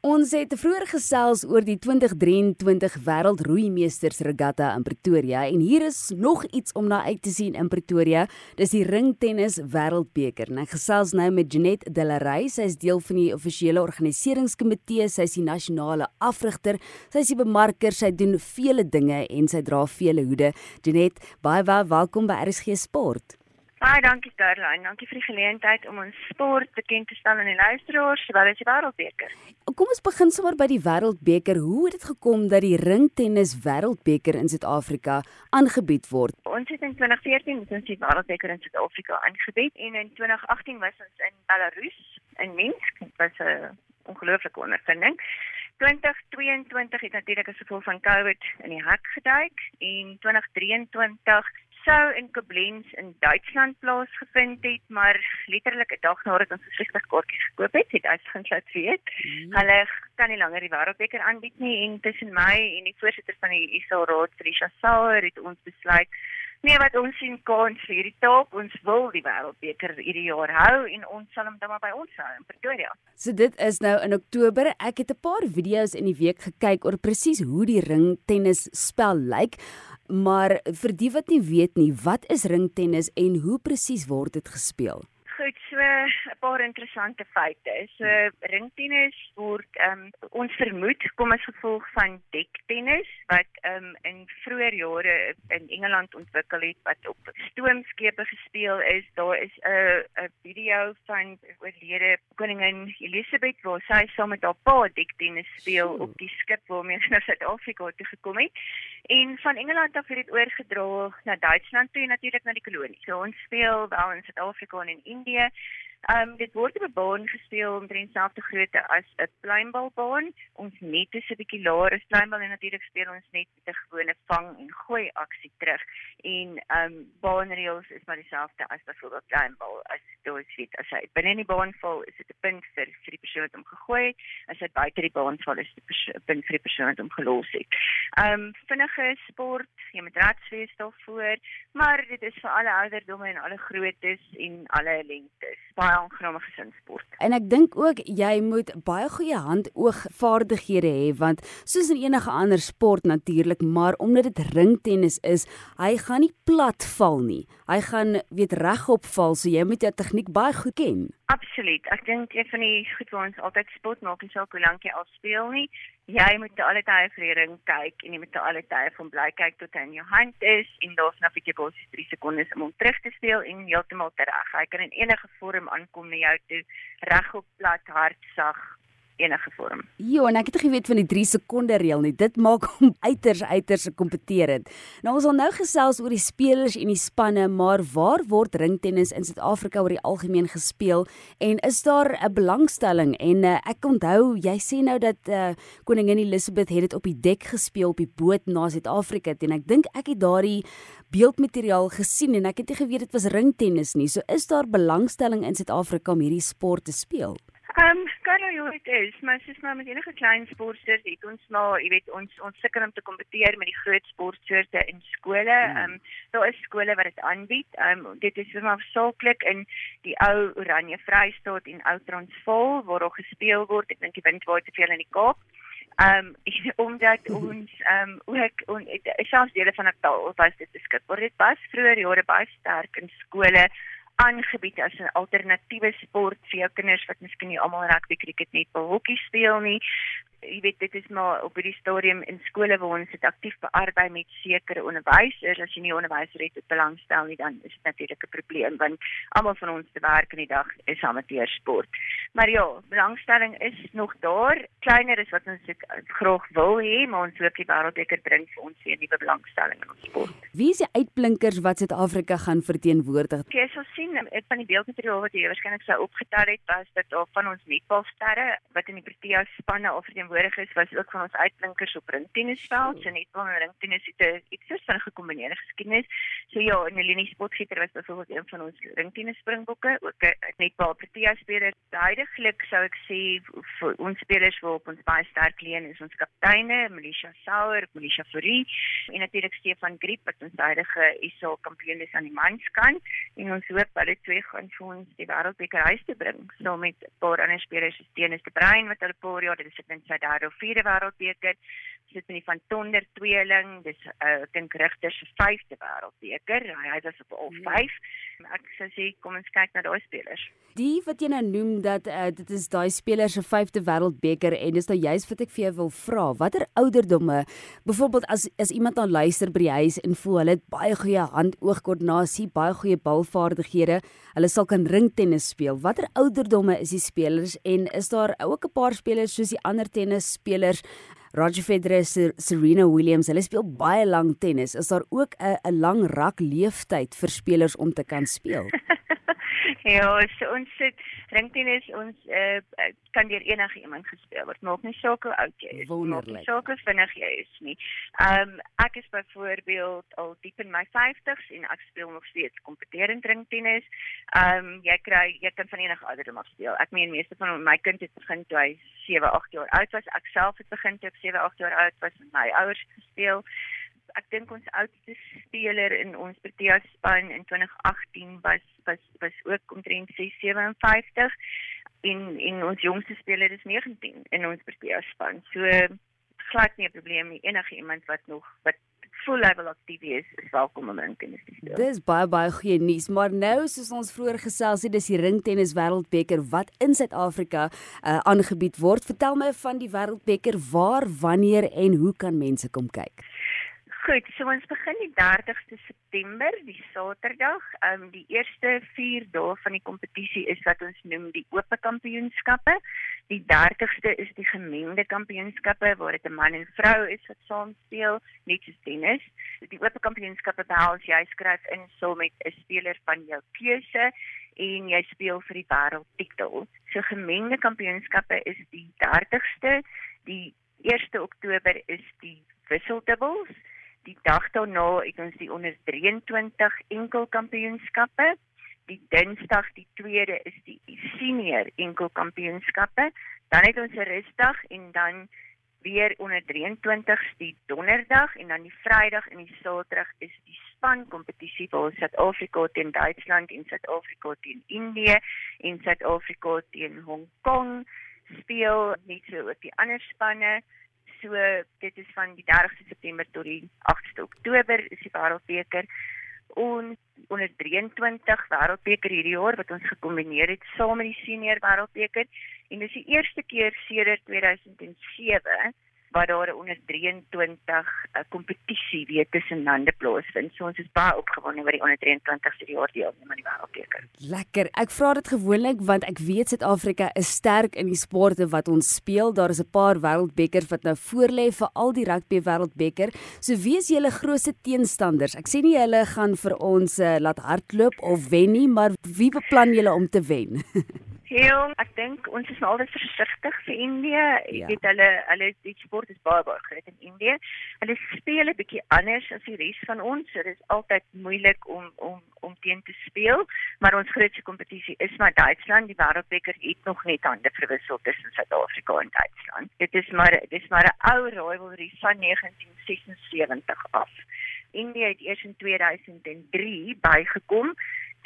Ons het vroeër gesels oor die 2023 Wêreldroeimeesters Regatta in Pretoria en hier is nog iets om na uit te sien in Pretoria. Dis die ringtennis Wêreldbeker. En ek gesels nou met Janet Delarey. Sy is deel van die offisiële organiseringskomitee. Sy is die nasionale afrigter. Sy is die bemarker. Sy doen vele dinge en sy dra vele hoede. Janet, baie baie welkom by RSG Sport. Baie dankie Caroline. Dankie vir die geleentheid om ons sport bekend te stel aan die luisteraars, sowel as die Wêreldbeker. Kom ons begin sommer by die Wêreldbeker. Hoe het dit gekom dat die ringtennis Wêreldbeker in Suid-Afrika aangebied word? Ons het in 2014 ons die Wêreldbeker in Suid-Afrika aangebied en in 2018 was ons in Belarus in Minsk. Dit was 'n ongelooflike ondervinding. 2022 het natuurlik as gevolg van COVID in die hek geduik en 2023 sou in Koblenz in Duitsland plaasgevind het, maar letterlik 'n dag nadat ons versigtig kaartjies gekoop het, het uitgevind dat weet. Mm. Hulle kan nie langer die wêreldbeker aanbied nie en tussen my en die voorsitter van die ISA Raad, Trisha Sauer, het ons besluit Nee, wat ons sien kans vir hierdie taak, ons wil die wêreldbeker hierdie jaar hou en ons sal hom dan maar by ons hou in Pretoria. So dit is nou in Oktober. Ek het 'n paar video's in die week gekyk oor presies hoe die ringtennis spel lyk. Maar vir die wat nie weet nie, wat is ringtennis en hoe presies word dit gespeel? Goed, so 'n paar interessante feite. So ringtennis word ehm um, ons vermoed kom as gevolg van dektennis wat ehm um, in vroeë jare in Engeland ontwikkel het wat op stoomskepe gespeel is. Daar is 'n 'n video van oorlede koningin Elizabeth waar sy saam met haar pa dektennis speel op die skip waarmee sy na Suid-Afrika toe gekom het. En van Engeland af het dit oorgedra na Duitsland toe en natuurlik na die kolonie. So ons speel wel in Suid-Afrika en in Indië. Um, dit word op 'n baan gespeel omtrent dieselfde grootte as 'n pluimbalbaan. Ons net is 'n bietjie laer as pluimbal en natuurlik speel ons net met 'n gewone vang en gooi aksie terug. En um, baanreëls is maar dieselfde as byvoorbeeld pluimbal. As dit sê as hy binne in die baan val, is dit 'n punt vir vir die persoon wat hom gegooi het. As hy buite die baan val, is dit 'n punt vir die persoon wat hom gelos het. Um, vinnige sport, jy moet radswees daarvoor, maar dit is vir alle ouderdomme en alle groottes en alle lengtes. Baie baie aangename gesinssport. En ek dink ook jy moet baie goeie hand-oog-vaardighede hê want soos in enige ander sport natuurlik, maar omdat dit ringtennis is, hy gaan nie plat val nie. Hy gaan weet regop val, so jy moet jou tegniek baie goed ken. Absoluut. Ek dink een van die goed wat ons altyd spot maak is hoe lank jy al speel nie. Jy moet te alle tye vir die ring kyk en jy moet te alle tye van bly kyk tot hy in jou hand is en daar's nou 'n bietjie basies 3 sekondes om hom terug te speel en heeltemal terug. Hy kan in enige vorm aankom na jou toe, regop, plat, hard, sag, enige vorm. Jo, en ek het geweet van die 3 sekonde reël nie. Dit maak hom uiters uiters kompeterend. Nou ons wil nou gesels oor die spelers en die spanne, maar waar word ringtennis in Suid-Afrika oor die algemeen gespeel en is daar 'n belangstelling? En uh, ek onthou jy sê nou dat uh, koningin Elizabeth het dit op die dek gespeel op die boot na Suid-Afrika en ek dink ek het daardie beeldmateriaal gesien en ek het nie geweet dit was ringtennis nie. So is daar belangstelling in Suid-Afrika om hierdie sport te speel? Ehm um, kan hoe dit is, maar soos nou met enige klein sporters het ons nou, jy weet, ons ons sukkel om te kompeteer met die groot sportsoorte in skole. Hmm. Ehm um, daar is skole wat dit aanbied. Ehm um, dit is maar saaklik in die ou Oranje Vrystaat en ou Transvaal waar daar gespeel word. Ek dink die wind waai te veel in die Kaap. Ehm um, omdat ons ehm um, ook on, selfs dele van Natal was dit beskikbaar. Dit was vroeër jare baie sterk in skole aangebied as 'n alternatiewe sport vir jou kinders wat miskien nie almal rugby, cricket, netbal, hokkie speel nie jy weet dit is maar op hierdie stadium in skole waar ons dit aktief bearbei met sekere onderwysers as jy nie onderwysers het wat belangstel nie dan is dit natuurlik 'n probleem want almal van ons te werk in die dag is amateursport. Maar ja, belangstelling is nog daar. Kleiner is wat ons graag wil hê, maar ons hoop die wêreldbeker bring vir ons weer nuwe belangstelling in ons sport. Wie is die uitblinkers wat Suid-Afrika gaan verteenwoordig? Jy sal sien ek van die beeldmateriaal wat jy waarskynlik sou opgetel het was dat daar van ons netbalsterre wat in die Protea spanne al verteen teenwoordig is was ook van ons uitblinkers op ringtennisveld. So net wel ringtennis het 'n iets soos van gekombineerde geskiedenis. So ja, en Eleni Spotgieter was byvoorbeeld een van ons ringtennis springbokke, ook 'n netbal Protea speler. Huidiglik sou ek sê vir ons spelers wat op ons baie sterk leen is ons kapteine, Melisha Sauer, Melisha Fourie en natuurlik Stefan Griep wat ons huidige ISO kampioen is aan die manskant en ons hoop hulle twee gaan vir ons die wêreldbeker huis te bring. So met 'n paar ander spelers soos Dennis de Bruin wat hulle paar jaar, dit is net sy derde of vierde wêreldbeker. Sit met die van Tonder tweeling, dis uh, ek dink Rigter se vyfde wêreldbeker. Hy hy was op al 5. Ja. Ek sou sê kom ons kyk na daai spelers. Die wat jy nou noem dat uh, dit is daai spelers se vyfde wêreldbeker en dis nou juist wat ek vir jou wil vra. Watter ouderdomme byvoorbeeld as as iemand aan luister by die huis en voel hulle het baie goeie hand-oog-koördinasie, baie goeie balvaardighede, hulle sal kan ringtennis speel. Watter ouderdomme is die spelers en is daar ook 'n paar spelers soos die ander tennisspelers Roger Federer, Serena Williams, hulle speel baie lank tennis. Is daar ook 'n lang rak leeftyd vir spelers om te kan speel? ja, so ons sit ringtennis ons uh, kan deur enige iemand gespeel word. Maak nie saak hoe oud jy is. Wonderlik. Maak nie saak hoe vinnig jy is nie. Ehm um, ek is byvoorbeeld al diep in my 50s en ek speel nog steeds kompeterend ringtennis. Ehm um, jy kry jy kan van enige ouderdom af speel. Ek meen meeste van my kind het begin toe hy 7, 8 jaar oud was. Ek self het begin toe 7, 8 jaar oud was met my ouers gespeel. Ek dink ons oudste speler in ons Protea span in 2018 was was was ook omtrent 657 en en ons jongste speler is 19 in ons Protea span. So glad nie 'n probleem nie. Enige iemand wat nog wat full level aktief is, is welkom om in tennis te speel. Dis baie baie goeie nuus, maar nou soos ons vroeër gesels het, dis die ringtennis wêreldbeker wat in Suid-Afrika uh, aangebied word. Vertel my van die wêreldbeker, waar, wanneer en hoe kan mense kom kyk? Goed, so ons begin die 30ste September, die Saterdag. Ehm um, die eerste 4 dae van die kompetisie is wat ons noem die Ope Kampioenskappe. Die 30ste is die gemengde kampioenskappe waar dit 'n man en vrou is wat saam speel, net soos tennis. Die Ope Kampioenskappe behels jy skryf in saam met 'n speler van jou keuse en jy speel vir die wêreldtitel. So gemengde kampioenskappe is die 30ste. Die 1 Oktober is die wisseldubbels Die dag daarna het ons die onder 23 enkelkampioenskappe. Die Dinsdag die 2de is die senior enkelkampioenskappe. Dan het ons 'n rusdag en dan weer onder 23 die Donderdag en dan die Vrydag en die Saterdag is die span kompetisie waar Suid-Afrika teen Duitsland en Suid-Afrika teen Indië en Suid-Afrika teen Hong Kong speel net so ook die ander spanne So dit is van die 30ste September tot die 8ste Oktober is die Wêreldbeker. En onder 23 Wêreldbeker hierdie jaar wat ons gekombineer het saam met die senior Wêreldbeker. En dis die eerste keer sedert 2007 waar daar onder 23 'n kompetisie weer tussen lande plaasvind. So ons is baie opgewonde oor die onder 23 se jaar deelneem aan die wêreldbeker. Lekker. Ek vra dit gewoonlik want ek weet Suid-Afrika is sterk in die sporte wat ons speel. Daar is 'n paar wêreldbekers wat nou voorlê vir al die rugby wêreldbeker. So wie is julle grootste teenstanders? Ek sê nie julle gaan vir ons uh, laat hardloop of wen nie, maar wie beplan julle om te wen? Heel, ek dink ons is nou altyd versigtig vir Indië. Ek ja. weet hulle hulle die sport is baie baie groot in Indië. Hulle speel 'n bietjie anders as die res van ons. So dit is altyd moeilik om om om teen te speel, maar ons grootste kompetisie is maar Duitsland. Die Wêreldbeker het nog net hande verwissel tussen Suid-Afrika en Duitsland. Dit is maar dit is maar 'n ou rivalry van 1976 af. Indië het eers in 2003 bygekom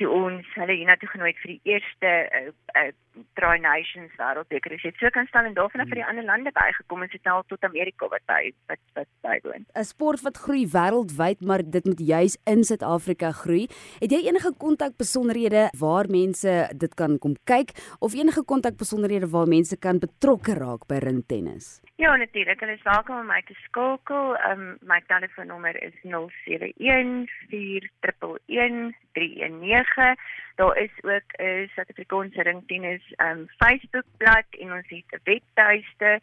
toe ons hulle hiernatoe genooi het vir die eerste uh, uh, Tri Nations wêreldbeker. Dit het so kan staan en daarvan af vir die ander lande bygekom en sit nou tot Amerika wat by wat wat bywoon. 'n Sport wat groei wêreldwyd, maar dit moet juis in Suid-Afrika groei. Het jy enige kontak besonderhede waar mense dit kan kom kyk of enige kontak besonderhede waar mense kan betrokke raak by ringtennis? Ja, natuurlik. Hulle is welkom om my te skakel. Um my telefoonnommer is 071 411 319. Daar is ook 'n Suid-Afrikaanse ringtennis um Facebook bladsy en ons het 'n webtuiste.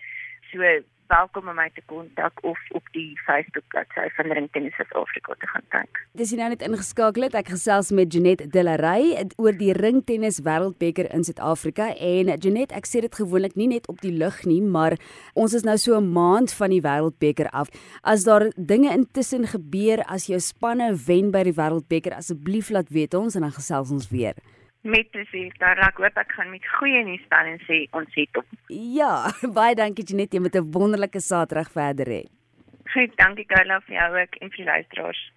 So welkom om my te kontak of op die Facebook bladsy van Ringtennis Suid-Afrika te gaan kyk. Dis nou net ingeskakel het. Ek gesels met Janet Delarey oor die ringtennis wêreldbeker in Suid-Afrika en Janet, ek sê dit gewoonlik nie net op die lug nie, maar ons is nou so 'n maand van die wêreldbeker af. As daar dinge intussen gebeur as jou spanne wen by die wêreldbeker, asseblief laat weet ons en dan gesels ons weer. Met plesier. Daar ek hoop ek gaan met goeie nuus bel en sê ons het op. Ja, baie dankie Janet, jy moet 'n wonderlike Saterdag verder hê. Goed, dankie Carla vir jou ook en vir die luisteraars.